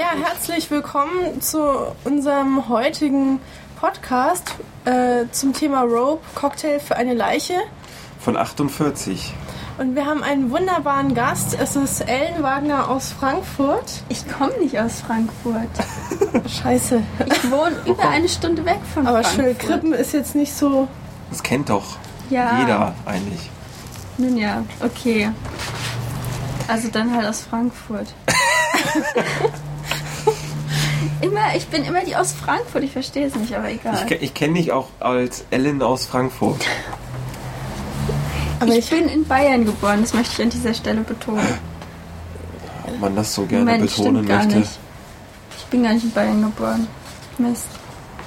Ja, herzlich willkommen zu unserem heutigen Podcast äh, zum Thema Rope, Cocktail für eine Leiche. Von 48. Und wir haben einen wunderbaren Gast. Es ist Ellen Wagner aus Frankfurt. Ich komme nicht aus Frankfurt. Scheiße. Ich wohne über eine Stunde weg von Aber Frankfurt. schön, Krippen ist jetzt nicht so. Das kennt doch Ja. jeder eigentlich. Nun ja, okay. Also dann halt aus Frankfurt. immer, ich bin immer die aus Frankfurt, ich verstehe es nicht, aber egal. Ich, ich kenne dich auch als Ellen aus Frankfurt. Aber ich, ich, bin in Bayern geboren, das möchte ich an dieser Stelle betonen. Ob man das so gerne Moment, betonen möchte. nicht. Ich bin gar nicht in Bayern geboren. Mist.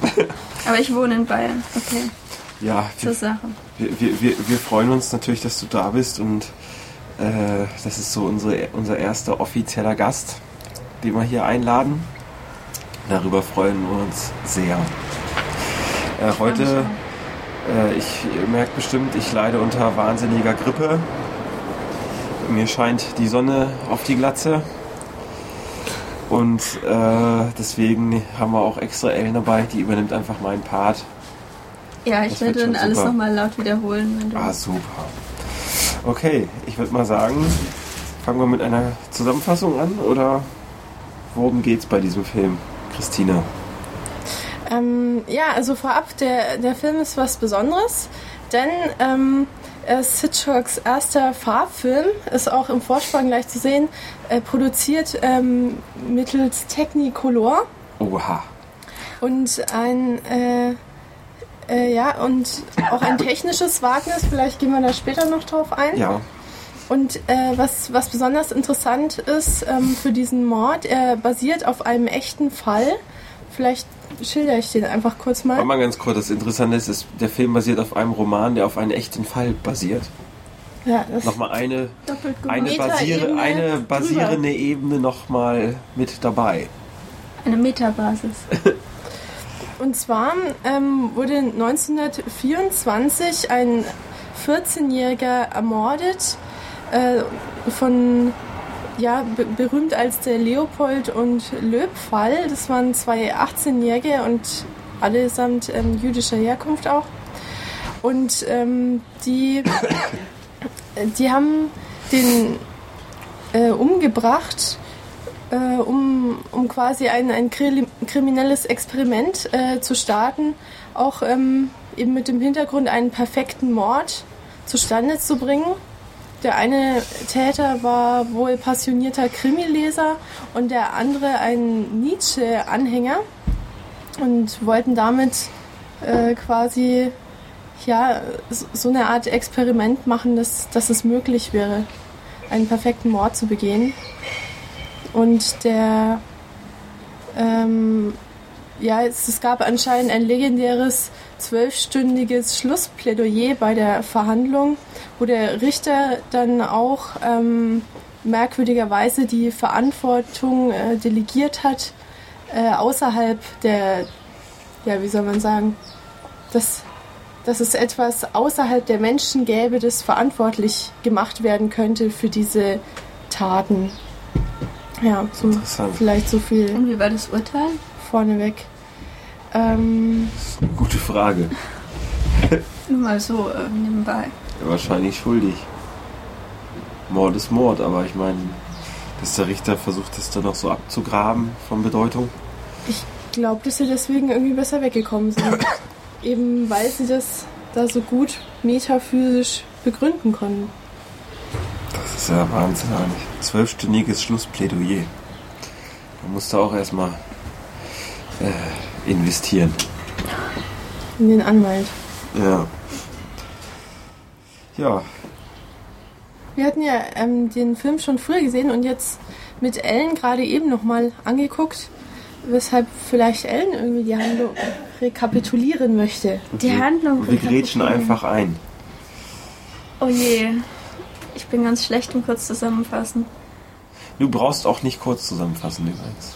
Aber ich wohne in Bayern. Okay, Ja, zur wir, Sache. wir, wir, wir, wir freuen uns natürlich, dass du da bist und äh, das ist so unsere, unser erster offizieller Gast, den wir hier einladen. Darüber freuen wir uns sehr. Äh, heute, äh, ich ihr merkt bestimmt, ich leide unter wahnsinniger Grippe. Mir scheint die Sonne auf die Glatze. Und äh, deswegen haben wir auch extra Ellen dabei, die übernimmt einfach meinen Part. Ja, ich werde dann alles nochmal laut wiederholen. Wenn du Ah, super. Okay, ich würde mal sagen, fangen wir mit einer Zusammenfassung an oder worum geht's bei diesem Film, Christina? ähm, ja, also vorab, der, der Film ist was Besonderes, denn ähm, er ist Hitchcocks erster Farbfilm, ist auch im Vorspann gleich zu sehen, äh, produziert ähm, mittels Technicolor. Oha. Und ein, äh, äh, ja, und auch ein technisches Wagnis, vielleicht gehen wir da später noch drauf ein. Ja, Und äh, was, was besonders interessant ist ähm, für diesen Mord, er basiert auf einem echten Fall. Vielleicht schilder ich den einfach kurz aber mal. mal ganz kurz, das Interessante ist, ist, der Film basiert auf einem Roman, der auf einen echten Fall basiert. Ja, das, Nochmal eine, doppelt eine, basiere, eine basierende Ebene nochmal mit dabei. Eine Metabasis. und zwar ähm, wurde 1924 ein 14-Jähriger ermordet äh, von ja, be berühmt als der Leopold und Löb-Fall. Das waren zwei 18-Jährige und allesamt ähm, jüdischer Herkunft auch. Und ähm, die, die haben den äh, umgebracht, äh, um, um quasi ein, ein kri- kriminelles Experiment äh, zu starten, auch ähm, eben mit dem Hintergrund, einen perfekten Mord zustande zu bringen. Der eine Täter war wohl passionierter Krimileser und der andere ein Nietzsche-Anhänger und wollten damit äh, quasi ja, so eine Art Experiment machen, dass, dass es möglich wäre, einen perfekten Mord zu begehen. Und der, ähm, ja, es, es gab anscheinend ein legendäres zwölfstündiges Schlussplädoyer bei der Verhandlung, wo der Richter dann auch ähm, merkwürdigerweise die Verantwortung äh, delegiert hat, äh, außerhalb der, ja, wie soll man sagen, dass, dass es etwas außerhalb der Menschen gäbe, das verantwortlich gemacht werden könnte für diese Taten. Ja, so vielleicht so viel Und wie war das Urteil? Vorneweg. Ähm, Gute Frage. Nur mal so äh, nebenbei. Ja, wahrscheinlich schuldig. Mord ist Mord, aber ich meine, dass der Richter versucht, das dann noch so abzugraben von Bedeutung. ich glaube, dass sie deswegen irgendwie besser weggekommen sind. Eben weil sie das da so gut metaphysisch begründen konnten. Das ist ja Wahnsinn eigentlich. Zwölfstündiges Schlussplädoyer. Da musst du auch erstmal äh, investieren. In den Anwalt. Ja. Ja, Wir hatten ja ähm, den Film schon früher gesehen und jetzt mit Ellen gerade eben nochmal angeguckt, weshalb vielleicht Ellen irgendwie die Handlung rekapitulieren möchte. Die wir, Handlung Wir grätschen einfach ein. Oh je. Ich bin ganz schlecht im kurz zusammenfassen. Du brauchst auch nicht kurz zusammenfassen übrigens.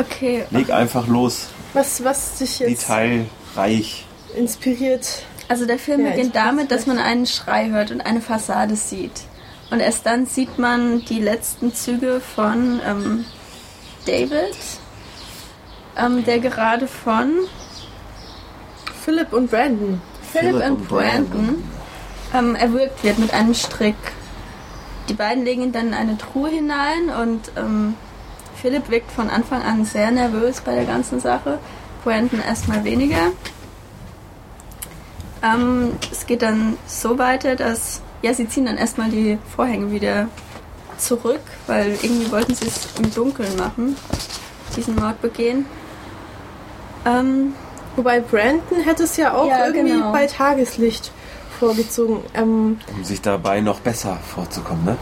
Okay. Leg einfach los. Was, was dich jetzt Detailreich. inspiriert. Also der Film Ja, beginnt damit, dass man einen Schrei hört und eine Fassade sieht. Und erst dann sieht man die letzten Züge von ähm, David, ähm, der gerade von Philip und Brandon. Philip, Philip und und Brandon ähm, erwürgt wird mit einem Strick. Die beiden legen ihn dann in eine Truhe hinein und ähm, Philipp wirkt von Anfang an sehr nervös bei der ganzen Sache. Brandon erstmal weniger. Ähm, es geht dann so weiter, dass ja, sie ziehen dann erstmal die Vorhänge wieder zurück, weil irgendwie wollten sie es im Dunkeln machen, diesen Mord begehen. Ähm, Wobei Brandon hätte es ja auch Ja, irgendwie genau. bei Tageslicht vorgezogen. Ähm, Um sich dabei noch besser vorzukommen, ne?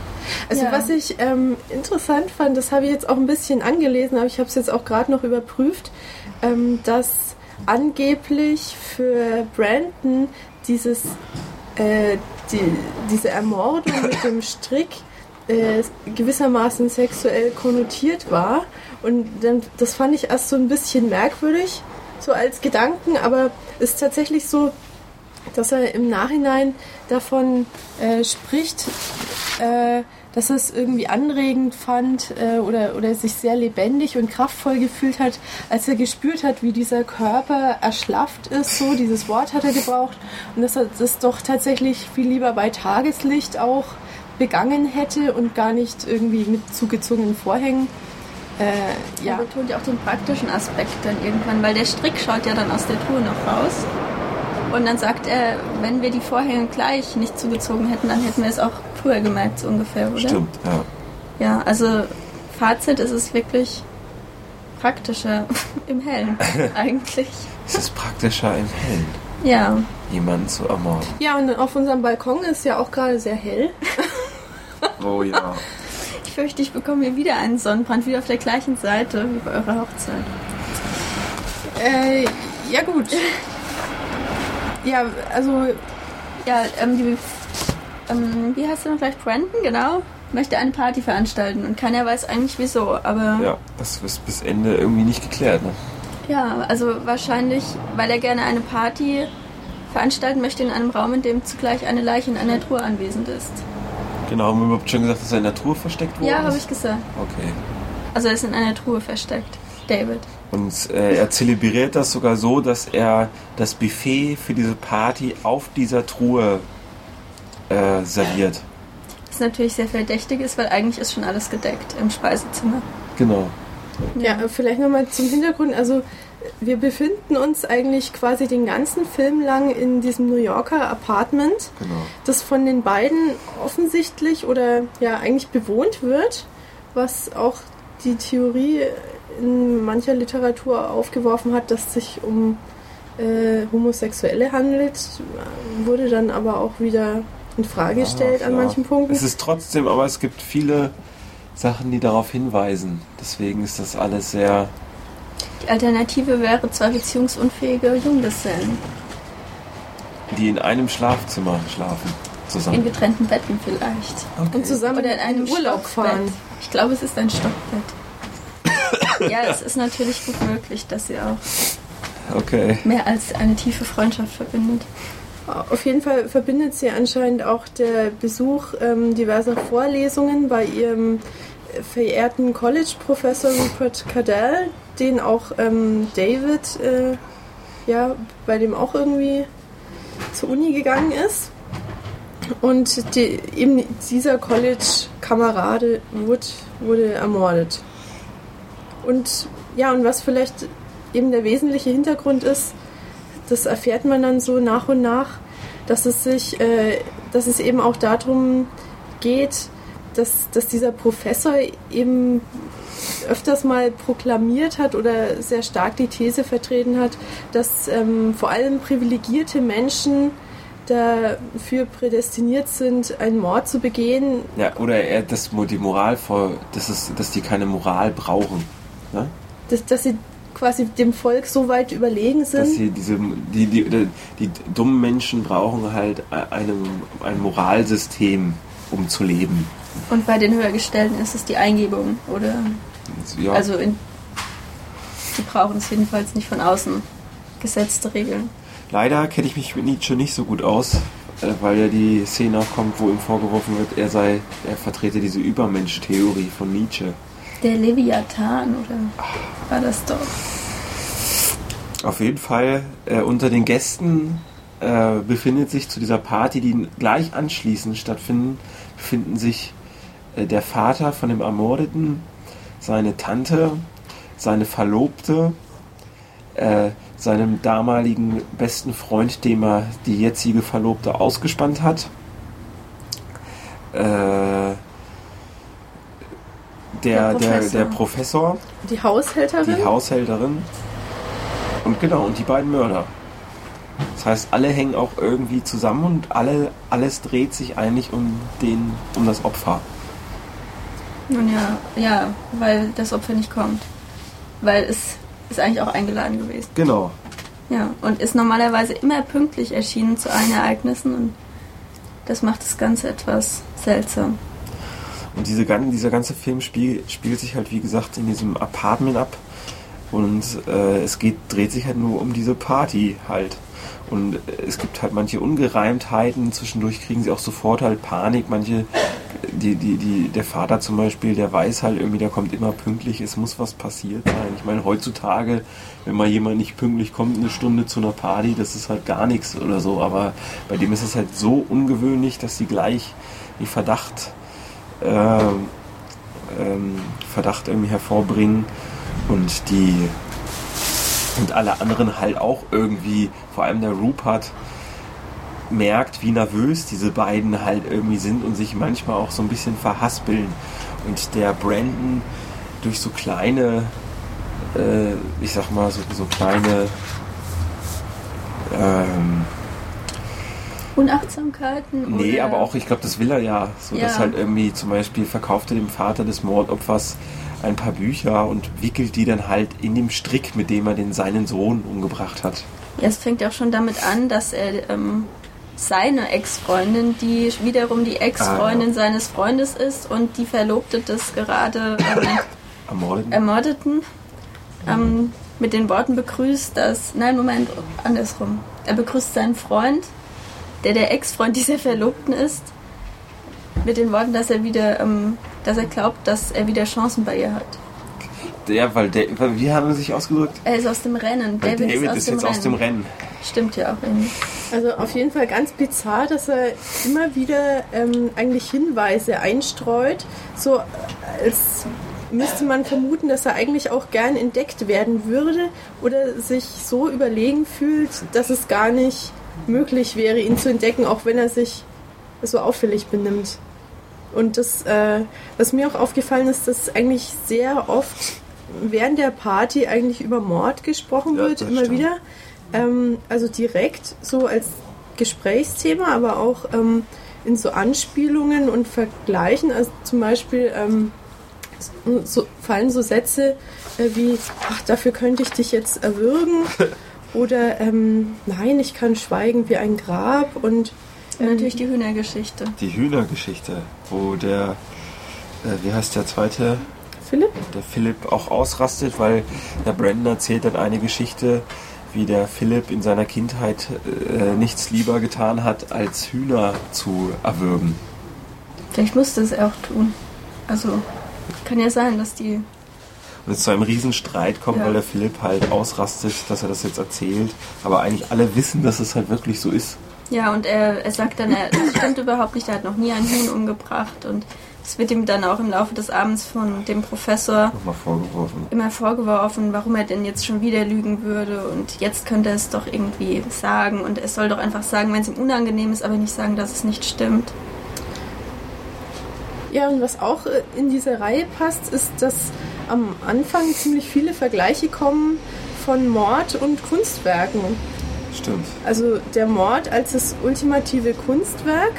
also Ja. was ich ähm, interessant fand, das habe ich jetzt auch ein bisschen angelesen, aber ich habe es jetzt auch gerade noch überprüft, ähm, dass angeblich für Brandon dieses äh, die, diese Ermordung mit dem Strick äh, gewissermaßen sexuell konnotiert war. Und dann, das fand ich erst so ein bisschen merkwürdig, so als Gedanken, aber es ist tatsächlich so, dass er im Nachhinein davon äh, spricht, äh, dass er es irgendwie anregend fand äh, oder, oder sich sehr lebendig und kraftvoll gefühlt hat, als er gespürt hat, wie dieser Körper erschlafft ist. So, dieses Wort hat er gebraucht. Und dass er das doch tatsächlich viel lieber bei Tageslicht auch begangen hätte und gar nicht irgendwie mit zugezogenen Vorhängen. Äh, ja. Er betont ja auch den praktischen Aspekt dann irgendwann, weil der Strick schaut ja dann aus der Truhe noch raus. Und dann sagt er, wenn wir die Vorhänge gleich nicht zugezogen hätten, dann hätten wir es auch früher gemerkt, so ungefähr, oder? Stimmt, ja. Ja, also Fazit ist es wirklich praktischer im Hellen eigentlich. Es ist praktischer im Hellen, Ja, jemanden zu ermorden. ja, und auf unserem Balkon ist ja auch gerade sehr hell. Oh ja. ich fürchte, ich bekomme hier wieder einen Sonnenbrand, wieder auf der gleichen Seite wie bei eurer Hochzeit. Äh, ja gut. Ja, also Ja, ähm, die, ähm, wie heißt der noch gleich? Brandon, genau. Möchte eine Party veranstalten und keiner weiß eigentlich wieso, aber Ja, das ist bis Ende irgendwie nicht geklärt, ne? ja, also wahrscheinlich, weil er gerne eine Party veranstalten möchte in einem Raum, in dem zugleich eine Leiche in einer Truhe anwesend ist. Genau, haben wir überhaupt schon gesagt, dass er in der Truhe versteckt wurde? Ja, habe ich gesagt. Okay. Also er ist in einer Truhe versteckt. David. Und äh, er zelebriert das sogar so, dass er das Buffet für diese Party auf dieser Truhe äh, serviert. Was natürlich sehr verdächtig ist, weil eigentlich ist schon alles gedeckt im Speisezimmer. Genau. Ja, vielleicht nochmal zum Hintergrund. Also wir befinden uns eigentlich quasi den ganzen Film lang in diesem New Yorker Apartment, Genau. das von den beiden offensichtlich oder ja eigentlich bewohnt wird, was auch die Theorie in mancher Literatur aufgeworfen hat, dass es sich um äh, Homosexuelle handelt, wurde dann aber auch wieder in Frage gestellt Ach, an ja. manchen Punkten. Es ist trotzdem, aber es gibt viele Sachen, die darauf hinweisen. Deswegen ist das alles sehr. Die Alternative wäre zwei beziehungsunfähige Junggesellen. die in einem Schlafzimmer schlafen. In Zusammen. getrennten Betten vielleicht. Und zusammen Oder in einem Urlaub Stockbett. fahren. Ich glaube, es ist ein Stockbett. Ja, es ist natürlich gut möglich, dass sie auch Okay. mehr als eine tiefe Freundschaft verbindet. Auf jeden Fall verbindet sie anscheinend auch der Besuch ähm, diverser Vorlesungen bei ihrem verehrten College-Professor Rupert Cadell, den auch ähm, David, äh, ja, bei dem auch irgendwie zur Uni gegangen ist. Und die, eben dieser College-Kamerade wurde, wurde ermordet. Und ja, und was vielleicht eben der wesentliche Hintergrund ist, das erfährt man dann so nach und nach, dass es sich, äh, dass es eben auch darum geht, dass, dass dieser Professor eben öfters mal proklamiert hat oder sehr stark die These vertreten hat, dass ähm, vor allem privilegierte Menschen dafür prädestiniert sind, einen Mord zu begehen. Ja, oder er das die Moral vor, das ist, dass die keine Moral brauchen. Ne? Dass, dass sie quasi dem Volk so weit überlegen Dass sind. sie diese die, die, die, die dummen Menschen brauchen halt einem, ein Moralsystem, um zu leben. Und bei den Höhergestellten ist es die Eingebung, oder? Ja, Also in, die brauchen es jedenfalls nicht von außen gesetzte Regeln. leider kenne ich mich mit Nietzsche nicht so gut aus, äh, weil ja die Szene auch kommt, wo ihm vorgeworfen wird, er sei, er vertrete diese Übermensch-Theorie von Nietzsche. Der Leviathan, oder war das doch? Auf jeden Fall äh, unter den Gästen äh, befindet sich zu dieser Party, die gleich anschließend stattfinden, befinden sich äh, der Vater von dem Ermordeten, seine Tante, seine Verlobte, äh, seinem damaligen besten Freund, dem er die jetzige Verlobte ausgespannt hat. Äh, der, der, Professor. der Professor, Die Haushälterin? die Haushälterin und genau, und die beiden Mörder. Das heißt, alle hängen auch irgendwie zusammen und alle, alles dreht sich eigentlich um, den, um das Opfer. Nun ja, ja, weil das Opfer nicht kommt. Weil es ist eigentlich auch eingeladen gewesen. Genau. Ja, und ist normalerweise immer pünktlich erschienen zu allen Ereignissen und das macht das Ganze etwas seltsam. Und diese, dieser ganze Film spiel, spielt sich halt, wie gesagt, in diesem Apartment ab. Und äh, es geht, dreht sich halt nur um diese Party halt. Und äh, es gibt halt manche Ungereimtheiten. Zwischendurch kriegen sie auch sofort halt Panik. Manche, die, die, die, der Vater zum Beispiel, der weiß halt irgendwie, der kommt immer pünktlich. Es muss was passiert sein. Ich meine, heutzutage, wenn mal jemand nicht pünktlich kommt, eine Stunde zu einer Party, das ist halt gar nichts oder so. Aber bei dem ist es halt so ungewöhnlich, dass sie gleich die Verdacht ähm, Verdacht irgendwie hervorbringen und die und alle anderen halt auch irgendwie, vor allem der Rupert, merkt, wie nervös diese beiden halt irgendwie sind und sich manchmal auch so ein bisschen verhaspeln. Und der Brandon durch so kleine, äh, ich sag mal, so, so kleine ähm, Unachtsamkeiten? Nee, oder? aber auch, ich glaube, das will er ja. So, dass Ja. halt irgendwie zum Beispiel verkaufte dem Vater des Mordopfers ein paar Bücher und wickelt die dann halt in dem Strick, mit dem er den seinen Sohn umgebracht hat. Ja, es fängt ja auch schon damit an, dass er ähm, seine Ex-Freundin, die wiederum die Ex-Freundin Ah, seines Freundes ist und die Verlobte des gerade ähm, Ermordeten. Ermordeten, ähm, mit den Worten begrüßt, dass. Nein, Moment, andersrum. Er begrüßt seinen Freund, der der Ex-Freund dieser Verlobten ist, mit den Worten, dass er wieder, ähm, dass er glaubt, dass er wieder Chancen bei ihr hat. Ja, weil der, weil- wie haben sie sich ausgedrückt? Er ist aus dem Rennen. Weil David, David ist, aus, ist dem jetzt Rennen. aus dem Rennen. Stimmt ja auch irgendwie. Also auf jeden Fall ganz bizarr, dass er immer wieder ähm, eigentlich Hinweise einstreut, so als müsste man vermuten, dass er eigentlich auch gern entdeckt werden würde oder sich so überlegen fühlt, dass es gar nicht möglich wäre, ihn zu entdecken, auch wenn er sich so auffällig benimmt. Und das, äh, was mir auch aufgefallen ist, dass eigentlich sehr oft während der Party eigentlich über Mord gesprochen Ja, wird, immer stimmt. wieder. Ähm, also direkt so als Gesprächsthema, aber auch ähm, in so Anspielungen und Vergleichen. Also zum Beispiel ähm, so, fallen so Sätze äh, wie, ach, dafür könnte ich dich jetzt erwürgen. Oder ähm, nein, ich kann schweigen wie ein Grab. Und Und natürlich die Hühnergeschichte. Die Hühnergeschichte, wo der, äh, wie heißt der zweite, Philipp? der Philipp auch ausrastet, weil der Brandon erzählt dann eine Geschichte, wie der Philipp in seiner Kindheit äh, nichts lieber getan hat, als Hühner zu erwürgen. Vielleicht musste es er auch tun. Also, kann ja sein, dass die. Und es zu einem Riesenstreit kommt, Ja. weil der Philipp halt ausrastet, dass er das jetzt erzählt. Aber eigentlich alle wissen, dass es halt wirklich so ist. Ja, und er, er sagt dann, er, das stimmt überhaupt nicht, er hat noch nie ein Huhn umgebracht. Und es wird ihm dann auch im Laufe des Abends von dem Professor Nochmal vorgeworfen. immer vorgeworfen, warum er denn jetzt schon wieder lügen würde. Und jetzt könnte er es doch irgendwie sagen. Und er soll doch einfach sagen, wenn es ihm unangenehm ist, aber nicht sagen, dass es nicht stimmt. Ja, und was auch äh, in diese Reihe passt, ist, dass am Anfang ziemlich viele Vergleiche kommen von Mord und Kunstwerken. Stimmt. Also der Mord als das ultimative Kunstwerk.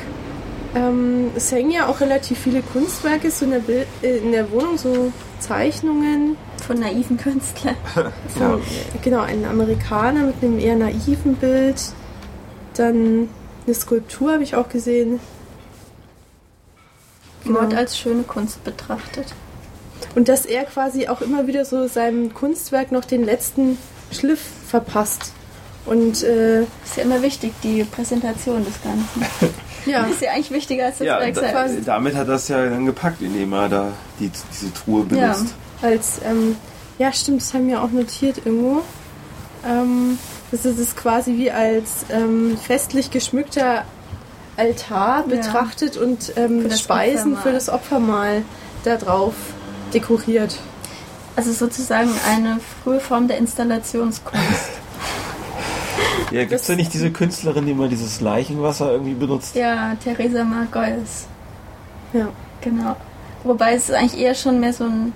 Ähm, es hängen ja auch relativ viele Kunstwerke so in der, Bild, äh, in der Wohnung, so Zeichnungen. Von naiven Künstlern. Von, Genau, ein Amerikaner mit einem eher naiven Bild. Dann eine Skulptur habe ich auch gesehen. Mord Genau. als schöne Kunst betrachtet. Und dass er quasi auch immer wieder so seinem Kunstwerk noch den letzten Schliff verpasst. Und äh, Ist ja immer wichtig, die Präsentation des Ganzen. Ja. Ist ja eigentlich wichtiger als das Ja, Werk da, selbst. damit hat er es ja dann gepackt, indem er da die, diese Truhe benutzt. Als, ähm, ja stimmt, das haben wir auch notiert irgendwo. Ähm, das ist es quasi wie als ähm, festlich geschmückter Altar Ja. betrachtet und ähm, Für das Speisen Opfermahl. für das Opfermahl da drauf dekoriert. Also sozusagen eine frühe Form der Installationskunst. Ja, gibt's Das- da nicht diese Künstlerin, die mal dieses Leichenwasser irgendwie benutzt? ja, Theresa Margolis. Ja. Genau. Wobei es ist eigentlich eher schon mehr so ein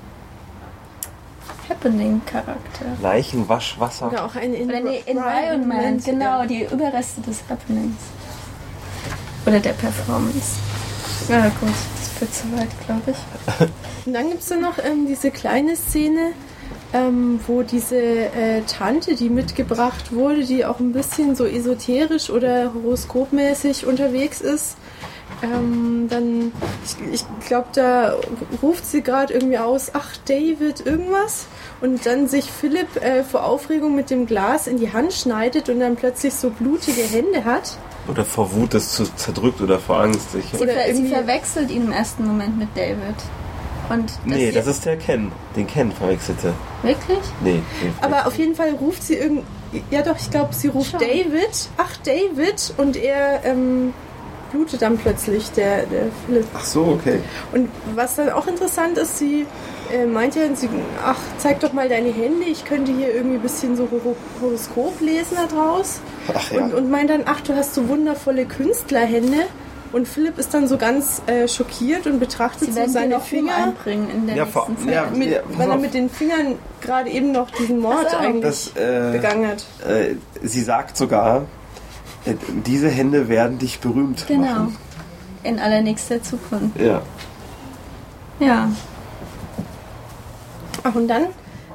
Happening-Charakter. Leichenwaschwasser. Oder auch ein Oder nee, Environment, genau, ja. die Überreste des Happenings. Oder der Performance. Ja gut, das führt zu weit, glaube ich. Und dann gibt es da noch ähm, diese kleine Szene, ähm, wo diese äh, Tante, die mitgebracht wurde, die auch ein bisschen so esoterisch oder horoskopmäßig unterwegs ist, ähm, dann, ich, ich glaube, da ruft sie gerade irgendwie aus, ach David, irgendwas. Und dann sich Philipp äh, vor Aufregung mit dem Glas in die Hand schneidet und dann plötzlich so blutige Hände hat. Oder vor Wut das zu zerdrückt oder vor Angst. Ich, Sie, Oder ver sie verwechselt ihn im ersten Moment mit David. Und das nee, das ist der Ken. Den Ken verwechselte. Wirklich? Nee. Aber auf jeden Fall ruft sie irgend. Ja, doch, ich glaube, sie ruft Schon. David. Ach, David. Und er ähm, blutet dann plötzlich, der, der Philipp. Ach so, okay. Und was dann auch interessant ist, sie äh, meint ja, sie, ach, zeig doch mal deine Hände. Ich könnte hier irgendwie ein bisschen so Horo Horoskop lesen da draus. Ach ja. Und, und meint dann, ach, du hast so wundervolle Künstlerhände. Und Philipp ist dann so ganz äh, schockiert und betrachtet Sie so seine Finger Finger. einbringen in der Ja, nächsten vor- Zeit. ja, Mit, Ja, weil er mit den Fingern gerade eben noch diesen Mord so. eigentlich Das, äh, begangen hat. äh, sie sagt sogar, äh, diese Hände werden dich berühmt Genau. machen. In allernächster Zukunft. Ja. Ja. Ach, und dann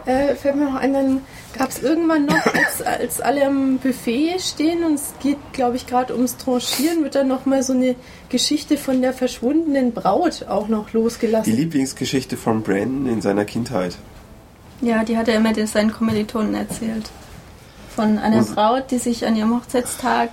äh, fällt mir noch ein, dann gab es irgendwann noch, als, als alle am Buffet stehen und es geht, glaube ich, gerade ums Tranchieren, wird dann nochmal so eine Geschichte von der verschwundenen Braut auch noch Die losgelassen. Lieblingsgeschichte von Brandon in seiner Kindheit. Ja, die hat er immer seinen Kommilitonen erzählt. Von einer Muss- Braut, die sich an ihrem Hochzeitstag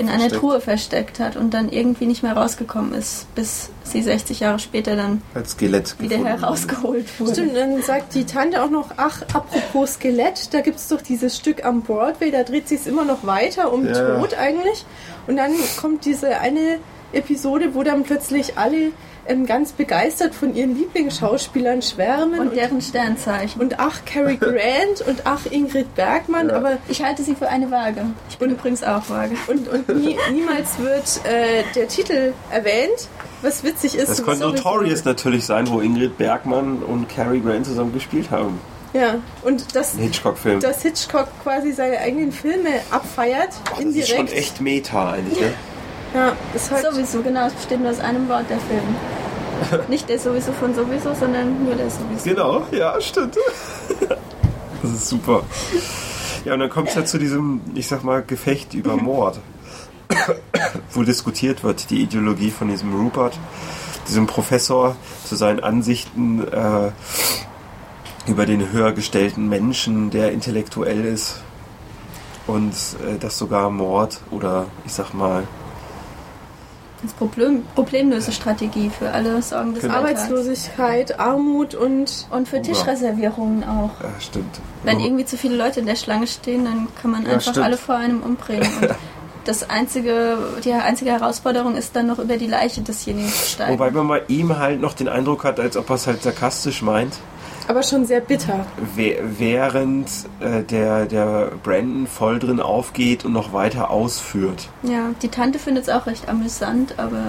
in einer. Truhe versteckt hat und dann irgendwie nicht mehr rausgekommen ist, bis sie 60 Jahre später dann Als Skelett wieder herausgeholt wurde. Stimmt, dann sagt die Tante auch noch, ach, apropos Skelett, da gibt es doch dieses Stück am Broadway, da dreht sich immer noch weiter um Ja. Tod eigentlich. Und dann kommt diese eine Episode, wo dann plötzlich alle ähm, ganz begeistert von ihren Lieblingsschauspielern schwärmen. Und deren Sternzeichen. Und ach, Cary Grant und ach, Ingrid Bergmann, Ja. aber Ich halte sie für eine Waage. Ich bin übrigens auch Waage. und, und nie, niemals wird äh, der Titel erwähnt, was witzig ist. Das könnte. Notorious natürlich sein, wo Ingrid Bergmann und Cary Grant zusammen gespielt haben. Ja, und das, Ein Hitchcock-Film. dass Hitchcock quasi seine eigenen Filme abfeiert, Oh, das indirekt. ist schon echt Meta eigentlich, ne? Ja, ist halt. Sowieso, genau, es besteht nur aus einem Wort, der Film. Nicht der sowieso von sowieso, sondern nur der sowieso. Genau, ja, stimmt. Das ist super. Ja, und dann kommt es ja zu diesem, ich sag mal, Gefecht über Mord, wo diskutiert wird, die Ideologie von diesem Rupert, diesem Professor, zu seinen Ansichten äh, über den höher gestellten Menschen, der intellektuell ist und äh, dass sogar Mord oder ich sag mal Das Problem, Problemlösestrategie für alle Sorgen des Genau. Arbeitslosigkeit, Armut und Und für Tischreservierungen auch. äh, stimmt. Wenn irgendwie zu viele Leute in der Schlange stehen, dann kann man Ja, einfach stimmt. alle vor einem umbringen. Und das einzige, die einzige Herausforderung ist dann noch über die Leiche desjenigen zu steigen. Wobei man bei ihm halt noch den Eindruck hat, als ob er es halt sarkastisch meint. Aber schon sehr bitter. Wäh- während äh, der, der Brandon voll drin aufgeht und noch weiter ausführt. ja, die Tante findet es auch recht amüsant, aber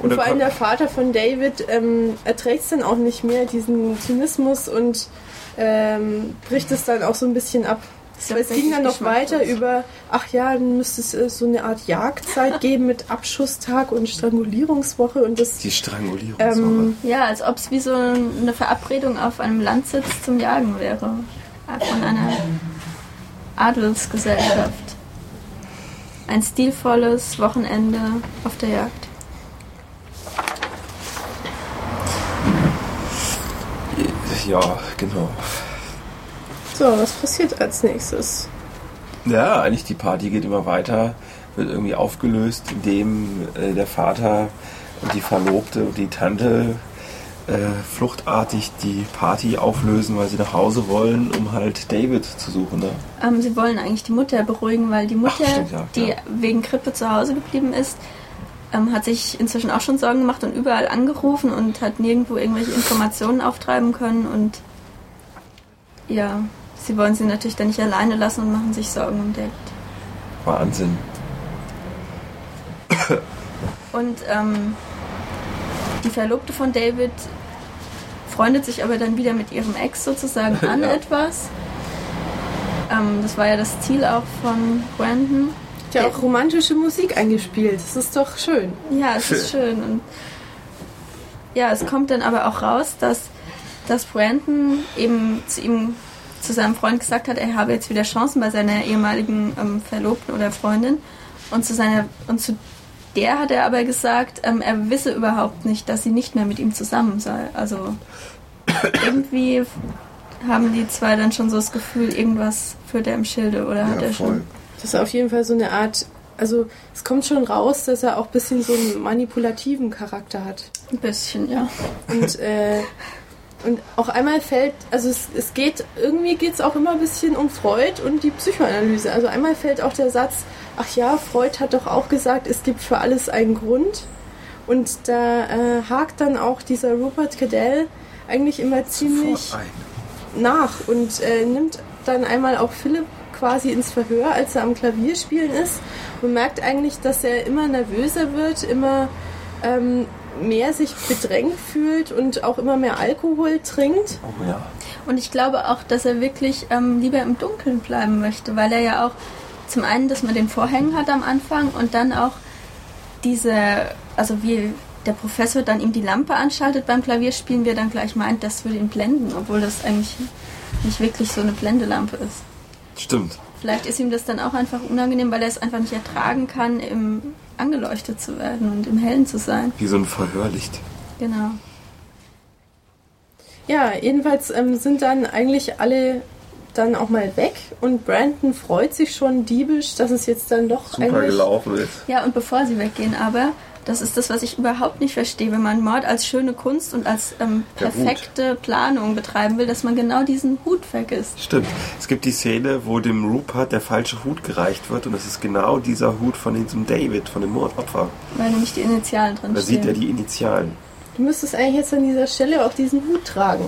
Und Oder vor allem der Vater von David ähm, erträgt es dann auch nicht mehr, diesen Zynismus und ähm, bricht es dann auch so ein bisschen ab. Weil es ging dann noch weiter über, ach ja, dann müsste es äh, so eine Art Jagdzeit geben mit Abschusstag und Strangulierungswoche und das Die Strangulierung. ähm, ja, als ob es wie so eine Verabredung auf einem Landsitz zum Jagen wäre. Von einer Adelsgesellschaft. Ein stilvolles Wochenende auf der Jagd. ja, genau. So, was passiert als nächstes? Ja, eigentlich die Party geht immer weiter. wird irgendwie aufgelöst, indem äh, der Vater und die Verlobte und die Tante äh, fluchtartig die Party auflösen, weil sie nach Hause wollen, um halt David zu suchen. Ne? Ähm, sie wollen eigentlich die Mutter beruhigen, weil die Mutter, Ach, stimmt, ja, die ja. wegen Grippe zu Hause geblieben ist, ähm, hat sich inzwischen auch schon Sorgen gemacht und überall angerufen und hat nirgendwo irgendwelche Informationen auftreiben können und ja, sie wollen sie natürlich dann nicht alleine lassen und machen sich Sorgen um David. Wahnsinn. Und ähm, die Verlobte von David freundet sich aber dann wieder mit ihrem Ex sozusagen an Ja. etwas. Ähm, das war ja das Ziel auch von Brandon. Ja, auch romantische Musik eingespielt. Das ist doch schön. Ja, es ist schön. Und ja, es kommt dann aber auch raus, dass, dass Brandon eben zu ihm, zu seinem Freund gesagt hat, er habe jetzt wieder Chancen bei seiner ehemaligen ähm, Verlobten oder Freundin. Und zu seiner und zu der hat er aber gesagt, ähm, er wisse überhaupt nicht, dass sie nicht mehr mit ihm zusammen sei. Also irgendwie haben die zwei dann schon so das Gefühl, irgendwas führt er im Schilde oder hat Ja, er voll. schon. Das ist auf jeden Fall so eine Art. Also, es kommt schon raus, dass er auch ein bisschen so einen manipulativen Charakter hat. Ein bisschen, ja. Und, äh, und auch einmal fällt, also es, es geht, irgendwie geht es auch immer ein bisschen um Freud und die Psychoanalyse. Also einmal fällt auch der Satz, ach ja, Freud hat doch auch gesagt, es gibt für alles einen Grund. Und da äh, hakt dann auch dieser Rupert Cadell eigentlich immer ziemlich nach und äh, nimmt dann einmal auch Philipp quasi ins Verhör, als er am Klavier spielen ist und merkt eigentlich, dass er immer nervöser wird, immer ähm, mehr sich bedrängt fühlt und auch immer mehr Alkohol trinkt. Oh ja. Und ich glaube auch, dass er wirklich ähm, lieber im Dunkeln bleiben möchte, weil er ja auch zum einen, dass man den Vorhängen hat am Anfang und dann auch diese, also wie der Professor dann ihm die Lampe anschaltet beim Klavierspielen, wie er dann gleich meint, das würde ihn blenden, obwohl das eigentlich nicht wirklich so eine Blendelampe ist. Stimmt. Vielleicht ist ihm das dann auch einfach unangenehm, weil er es einfach nicht ertragen kann, im angeleuchtet zu werden und im Hellen zu sein. Wie so ein Verhörlicht. Genau. Ja, jedenfalls ähm, sind dann eigentlich alle dann auch mal weg und Brandon freut sich schon diebisch, dass es jetzt dann doch Super eigentlich gelaufen ist. Ja, und bevor sie weggehen, aber, das ist das, was ich überhaupt nicht verstehe, wenn man Mord als schöne Kunst und als ähm, perfekte Planung betreiben will, dass man genau diesen Hut vergisst. Stimmt. Es gibt die Szene, wo dem Rupert der falsche Hut gereicht wird und es ist genau dieser Hut von diesem David, von dem Mordopfer. Weil nämlich die Initialen drin Da sieht er die Initialen. Du müsstest eigentlich jetzt an dieser Stelle auch diesen Hut tragen.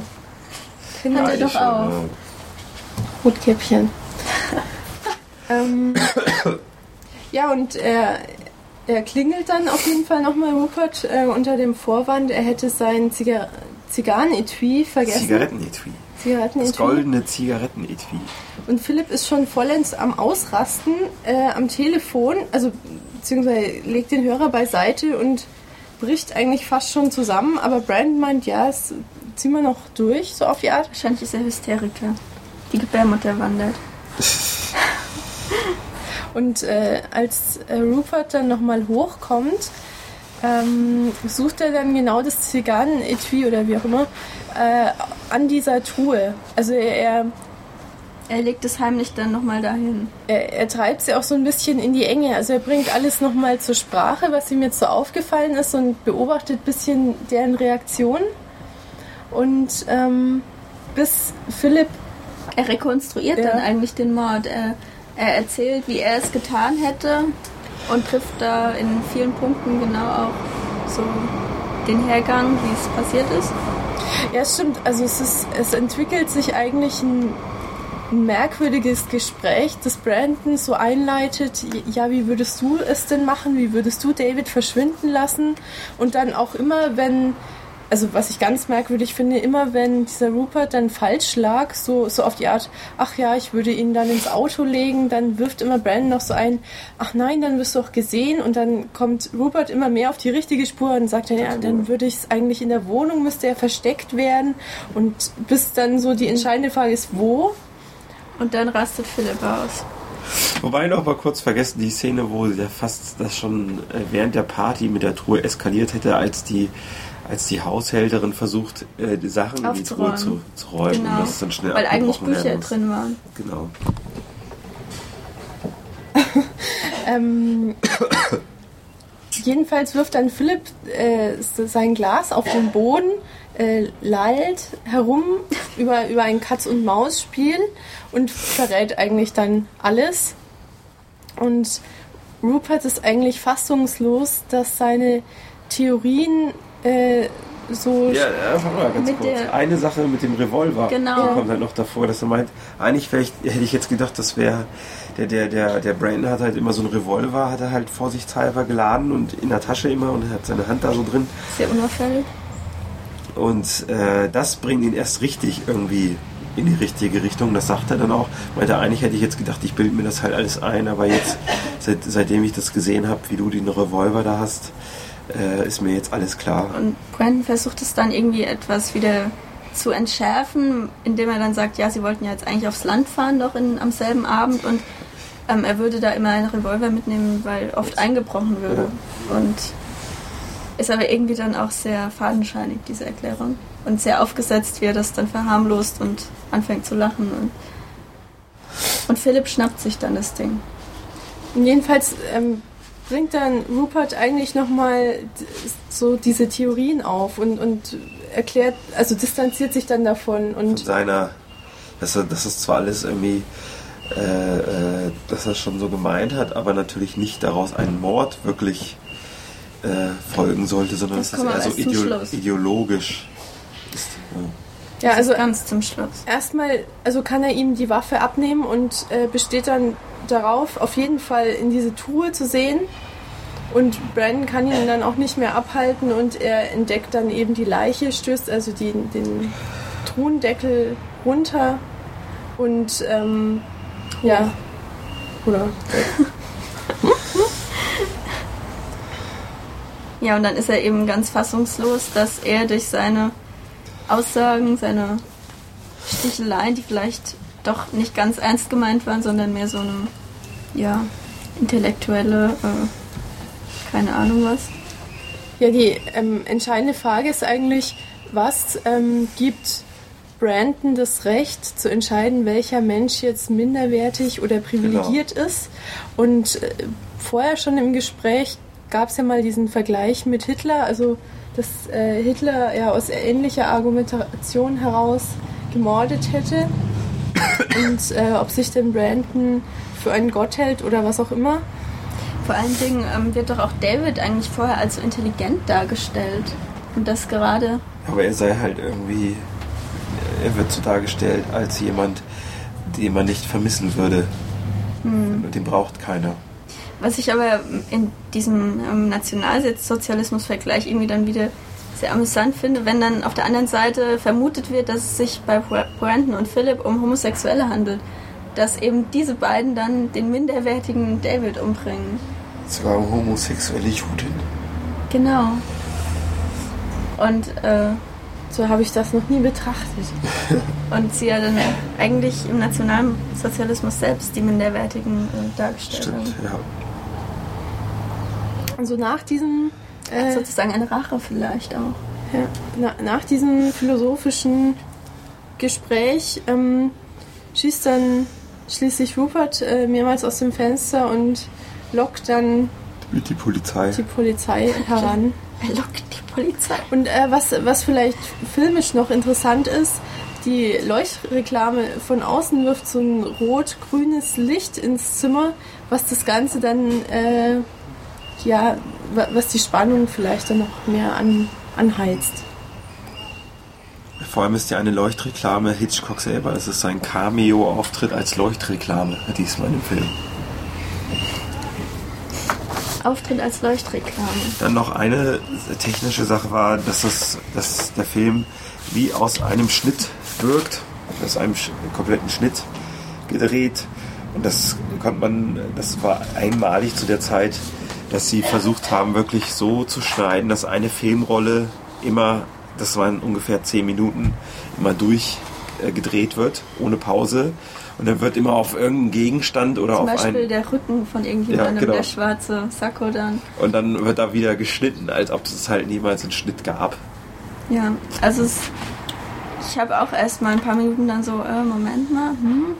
Er Eigentlich doch schon, auch. ja. Hutkäppchen. ähm, ja, und er, er klingelt dann auf jeden Fall nochmal Rupert äh, unter dem Vorwand, er hätte sein Ziga Zigarrenetui vergessen. Zigarettenetui. Das Zigarettenetui. goldene Zigarettenetui. Und Philipp ist schon vollends am Ausrasten äh, am Telefon, also beziehungsweise legt den Hörer beiseite und bricht eigentlich fast schon zusammen. Aber Brandon meint, ja, es ziehen wir noch durch, so auf die Art. Wahrscheinlich ist er Hysteriker. Die Gebärmutter wandert. Und äh, als äh, Rupert dann nochmal hochkommt, ähm, sucht er dann genau das Zigarrenetui oder wie auch immer äh, an dieser Truhe. Also er, Er legt es heimlich dann nochmal dahin. er, er treibt sie auch so ein bisschen in die Enge. Also er bringt alles nochmal zur Sprache, was ihm jetzt so aufgefallen ist und beobachtet ein bisschen deren Reaktion. Und ähm, bis Philipp Er rekonstruiert Ja. dann eigentlich den Mord. Er, er erzählt, wie er es getan hätte und trifft da in vielen Punkten genau auch so den Hergang, wie es passiert ist. Ja, es stimmt. Also es, ist, es entwickelt sich eigentlich ein, ein merkwürdiges Gespräch, das Brandon so einleitet. Ja, wie würdest du es denn machen? Wie würdest du David verschwinden lassen? Und dann auch immer, wenn, also was ich ganz merkwürdig finde, immer wenn dieser Rupert dann falsch lag, so, so auf die Art, ach ja, ich würde ihn dann ins Auto legen, dann wirft immer Brandon noch so ein, ach nein, dann wirst du auch gesehen und dann kommt Rupert immer mehr auf die richtige Spur und sagt dann, ja, dann würde ich es eigentlich in der Wohnung, müsste er versteckt werden und bis dann so die entscheidende Frage ist, wo? Und dann rastet Philipp aus. Wobei noch mal kurz vergessen, die Szene, wo der fast das schon äh, während der Party mit der Truhe eskaliert hätte, als die, als die Haushälterin versucht, äh, die Sachen in die Truhe zu, zu räumen. Genau. Und das ist dann schnell Weil eigentlich Bücher drin waren. Genau. Ähm, jedenfalls wirft dann Philipp äh, sein Glas auf den Boden, äh, lallt herum über, über ein Katz-und-Maus-Spiel und verrät eigentlich dann alles. Und Rupert ist eigentlich fassungslos, dass seine Theorien äh, so. Ja, warte mal ganz kurz. Eine Sache mit dem Revolver Genau. die kommt halt noch davor, dass er meint, eigentlich vielleicht, hätte ich jetzt gedacht, das wäre, der, der, der, der Brandon hat halt immer so einen Revolver, hat er halt vorsichtshalber geladen und in der Tasche immer und hat seine Hand da so drin. Sehr unauffällig. Und äh, das bringt ihn erst richtig irgendwie in die richtige Richtung. Das sagt er dann auch. Meinte, eigentlich hätte ich jetzt gedacht, ich bilde mir das halt alles ein, aber jetzt, seit, seitdem ich das gesehen habe, wie du den Revolver da hast, äh, ist mir jetzt alles klar. Und Brandon versucht es dann irgendwie etwas wieder zu entschärfen, indem er dann sagt, ja, sie wollten ja jetzt eigentlich aufs Land fahren, doch in, am selben Abend und ähm, er würde da immer einen Revolver mitnehmen, weil oft eingebrochen würde. Und ist aber irgendwie dann auch sehr fadenscheinig, diese Erklärung. Und sehr aufgesetzt, wie er das dann verharmlost und anfängt zu lachen. Und, und Philipp schnappt sich dann das Ding. Und jedenfalls ähm, bringt dann Rupert eigentlich nochmal so diese Theorien auf und, und erklärt, also distanziert sich dann davon Von und seiner, dass er, dass es zwar alles irgendwie, äh, äh, dass er schon so gemeint hat, aber natürlich nicht daraus einen Mord wirklich äh, folgen sollte, sondern Das dass wir eher so erst zum ideo Schluss. ideologisch ist. Ja. ja, also ganz zum Schluss. erstmal, also kann er ihm die Waffe abnehmen und äh, besteht dann darauf, auf jeden Fall in diese Truhe zu sehen. Und Brandon kann ihn dann auch nicht mehr abhalten und er entdeckt dann eben die Leiche, stößt also die, den Truhendeckel runter und ähm, ja, oder Ja, und dann ist er eben ganz fassungslos, dass er durch seine Aussagen, seine Sticheleien, die vielleicht doch nicht ganz ernst gemeint waren, sondern mehr so eine, ja, intellektuelle, äh, keine Ahnung was. Ja, die ähm, entscheidende Frage ist eigentlich, was ähm, gibt Brandon das Recht zu entscheiden, welcher Mensch jetzt minderwertig oder privilegiert ist? Und äh, vorher schon im Gespräch gab es ja mal diesen Vergleich mit Hitler, also dass äh, Hitler ja aus ähnlicher Argumentation heraus gemordet hätte und äh, ob sich denn Brandon für einen Gott hält oder was auch immer. Vor allen Dingen ähm, wird doch auch David eigentlich vorher als so intelligent dargestellt. Und das gerade, Aber er sei halt irgendwie, er wird so dargestellt als jemand, den man nicht vermissen würde. Den braucht keiner. was ich aber in diesem ähm, Nationalsozialismus-Vergleich irgendwie dann wieder sehr amüsant finde, wenn dann auf der anderen Seite vermutet wird, dass es sich bei Bra- Brandon und Philip um Homosexuelle handelt. Dass eben diese beiden dann den minderwertigen David umbringen. Sogar homosexuelle Juden. Genau. Und, äh, So habe ich das noch nie betrachtet. und sie ja dann eigentlich im Nationalsozialismus selbst die Minderwertigen äh, dargestellt Stimmt, haben. ja. Also nach diesem äh, Sozusagen eine Rache vielleicht auch. Ja, na, nach diesem philosophischen Gespräch ähm, schießt dann schließlich Rupert äh, mehrmals aus dem Fenster und lockt dann Mit die Polizei. die Polizei heran. Er lockt die Polizei. Und äh, was, was vielleicht filmisch noch interessant ist, die Leuchtreklame von außen wirft so ein rot-grünes Licht ins Zimmer, was das Ganze dann, äh, ja, wa- was die Spannung vielleicht dann noch mehr an, anheizt. Vor allem ist ja eine Leuchtreklame Hitchcock selber. Es ist sein Cameo-Auftritt als Leuchtreklame diesmal im Film. Auftritt als Leuchtreklame. Dann noch eine technische Sache war, dass, das, dass der Film wie aus einem Schnitt wirkt, aus einem kompletten Schnitt gedreht. Und das konnte man, das war einmalig zu der Zeit, dass sie versucht haben, wirklich so zu schneiden, dass eine Filmrolle immer, das waren ungefähr zehn Minuten, immer durch äh, gedreht wird, ohne Pause. Und dann wird immer auf irgendeinen Gegenstand oder Zum auf Beispiel einen. der Rücken von irgendjemandem, Ja, genau. der schwarze Sakko dann. Und dann wird da wieder geschnitten, als ob es halt niemals einen Schnitt gab. Ja, also es, ich habe auch erst mal ein paar Minuten dann so, äh, Moment mal, hm?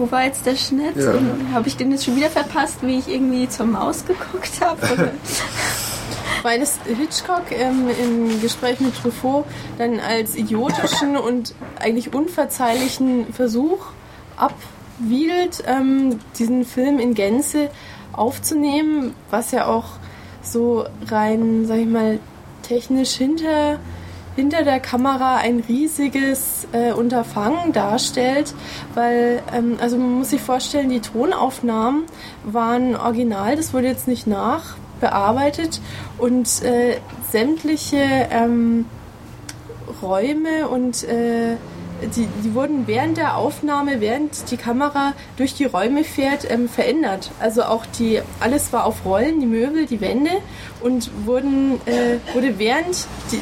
Wo war jetzt der Schnitt? Ja. Habe ich den jetzt schon wieder verpasst, wie ich irgendwie zur Maus geguckt habe? Weil es Hitchcock ähm, im Gespräch mit Truffaut dann als idiotischen und eigentlich unverzeihlichen Versuch abwiedelt, ähm, diesen Film in Gänze aufzunehmen, was ja auch so rein, sag ich mal, technisch hinter, hinter der Kamera ein riesiges äh, Unterfangen darstellt, weil, ähm, also man muss sich vorstellen, die Tonaufnahmen waren original, das wurde jetzt nicht nachbearbeitet und äh, sämtliche ähm, Räume und äh, die, die wurden während der Aufnahme, während die Kamera durch die Räume fährt, ähm, verändert. Also auch die, alles war auf Rollen, die Möbel, die Wände und wurden, äh, wurde während die,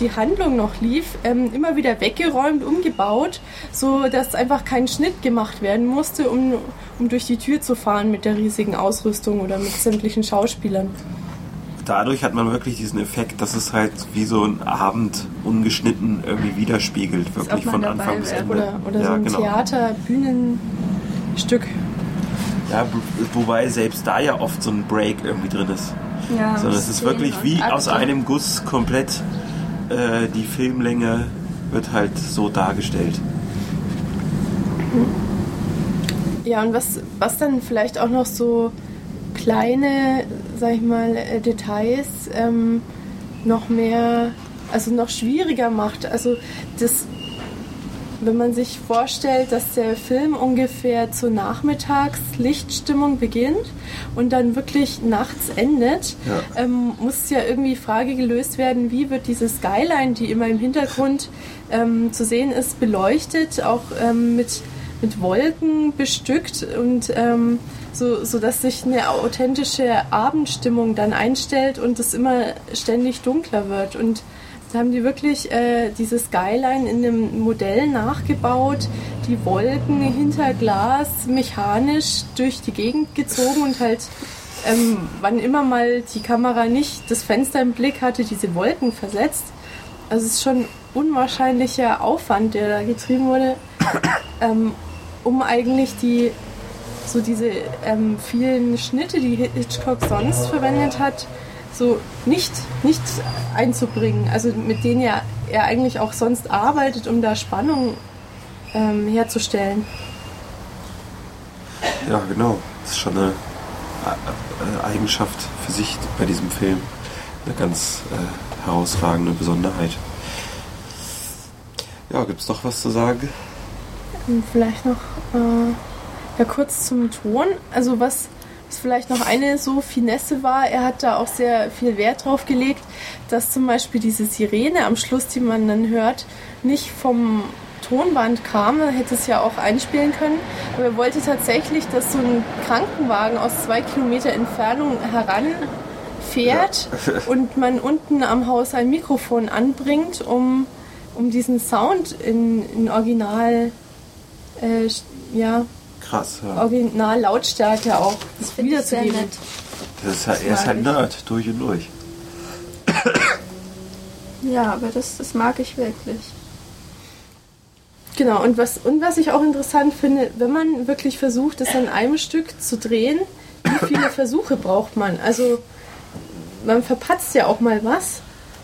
die Handlung noch lief, ähm, immer wieder weggeräumt, umgebaut, so dass einfach kein Schnitt gemacht werden musste, um, um durch die Tür zu fahren mit der riesigen Ausrüstung oder mit sämtlichen Schauspielern dadurch hat man wirklich diesen Effekt, dass es halt wie so ein Abend ungeschnitten irgendwie widerspiegelt, wirklich von Anfang bis Ende. Oder, oder ja, so ein genau. Theater, Bühnenstück. Ja, wobei selbst da ja oft so ein Break irgendwie drin ist. Ja, Sondern es ist wirklich wie aus einem Guss komplett äh, die Filmlänge wird halt so dargestellt. Ja, und was, was dann vielleicht auch noch so kleine, sag ich mal, äh, Details ähm, noch mehr, also noch schwieriger macht. Also das, wenn man sich vorstellt, dass der Film ungefähr zur Nachmittagslichtstimmung beginnt und dann wirklich nachts endet, ja. ähm, muss ja irgendwie die Frage gelöst werden, wie wird diese Skyline, die immer im Hintergrund ähm, zu sehen ist, beleuchtet, auch ähm, mit, mit Wolken bestückt und ähm, so, so dass sich eine authentische Abendstimmung dann einstellt und es immer ständig dunkler wird. Und da haben die wirklich äh, diese Skyline in einem Modell nachgebaut, die Wolken hinter Glas mechanisch durch die Gegend gezogen und halt ähm, wann immer mal die Kamera nicht das Fenster im Blick hatte, diese Wolken versetzt. Also es ist schon unwahrscheinlicher Aufwand, der da getrieben wurde, ähm, um eigentlich die so diese ähm, vielen Schnitte, die Hitchcock sonst verwendet hat, so nicht, nicht einzubringen. Also mit denen er, er eigentlich auch sonst arbeitet, um da Spannung ähm, herzustellen. Ja, genau. Das ist schon eine äh, Eigenschaft für sich bei diesem Film. Eine ganz äh, herausragende Besonderheit. Ja, gibt es noch was zu sagen? Vielleicht noch. Äh ja, kurz zum Ton. Also was, was vielleicht noch eine so Finesse war, er hat da auch sehr viel Wert drauf gelegt, dass zum Beispiel diese Sirene am Schluss, die man dann hört, nicht vom Tonband kam, er hätte es ja auch einspielen können. Aber er wollte tatsächlich, dass so ein Krankenwagen aus zwei Kilometer Entfernung heranfährt ja. und man unten am Haus ein Mikrofon anbringt, um, um diesen Sound in, in Original äh, ja, Krass, ja. Original Lautstärke auch das wiederzugeben. Das ist halt, er ist halt Nerd durch und durch. Ja, aber das, das mag ich wirklich. Genau, und was, und was ich auch interessant finde, wenn man wirklich versucht, das an einem Stück zu drehen, wie viele Versuche braucht man? Also man verpatzt ja auch mal was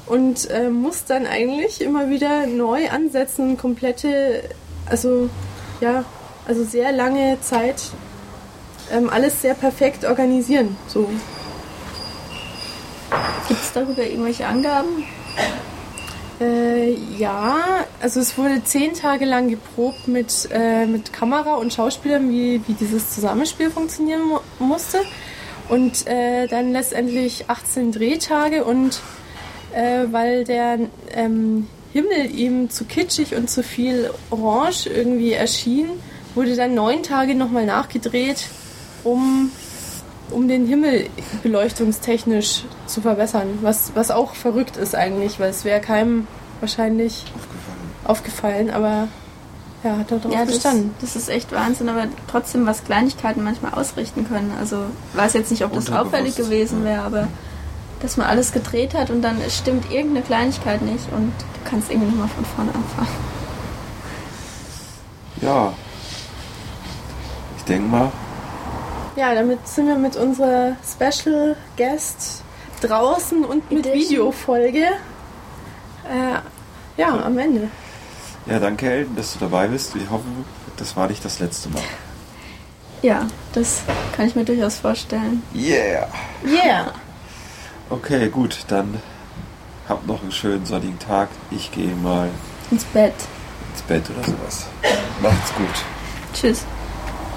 und äh, muss dann eigentlich immer wieder neu ansetzen und komplette, also ja, also sehr lange Zeit ähm, alles sehr perfekt organisieren. So. Gibt es darüber irgendwelche Angaben? Äh, ja, also es wurde zehn Tage lang geprobt mit, äh, mit Kamera und Schauspielern, wie, wie dieses Zusammenspiel funktionieren mu musste. Und äh, dann letztendlich 18 Drehtage und äh, weil der ähm, Himmel ihm zu kitschig und zu viel Orange irgendwie erschien, wurde dann neun Tage nochmal nachgedreht, um, um den Himmel beleuchtungstechnisch zu verbessern. Was, was auch verrückt ist eigentlich, weil es wäre keinem wahrscheinlich aufgefallen, aufgefallen aber ja, hat er darauf ja, bestanden. Das, das ist echt Wahnsinn, aber trotzdem, was Kleinigkeiten manchmal ausrichten können. Also weiß jetzt nicht, ob das auffällig gewesen wäre, aber dass man alles gedreht hat und dann stimmt irgendeine Kleinigkeit nicht und du kannst irgendwie nochmal von vorne anfangen. Ja, ich denke mal, Ja, damit sind wir mit unserer Special Guest draußen und mit Edition. Videofolge. Äh, ja, am Ende. ja, danke Elton, dass du dabei bist. Wir hoffen, das war nicht das letzte Mal. Ja, das kann ich mir durchaus vorstellen. Yeah! Yeah! Okay, gut, dann habt noch einen schönen sonnigen Tag. Ich gehe mal Ins Bett. ins Bett oder sowas. Macht's gut. Tschüss.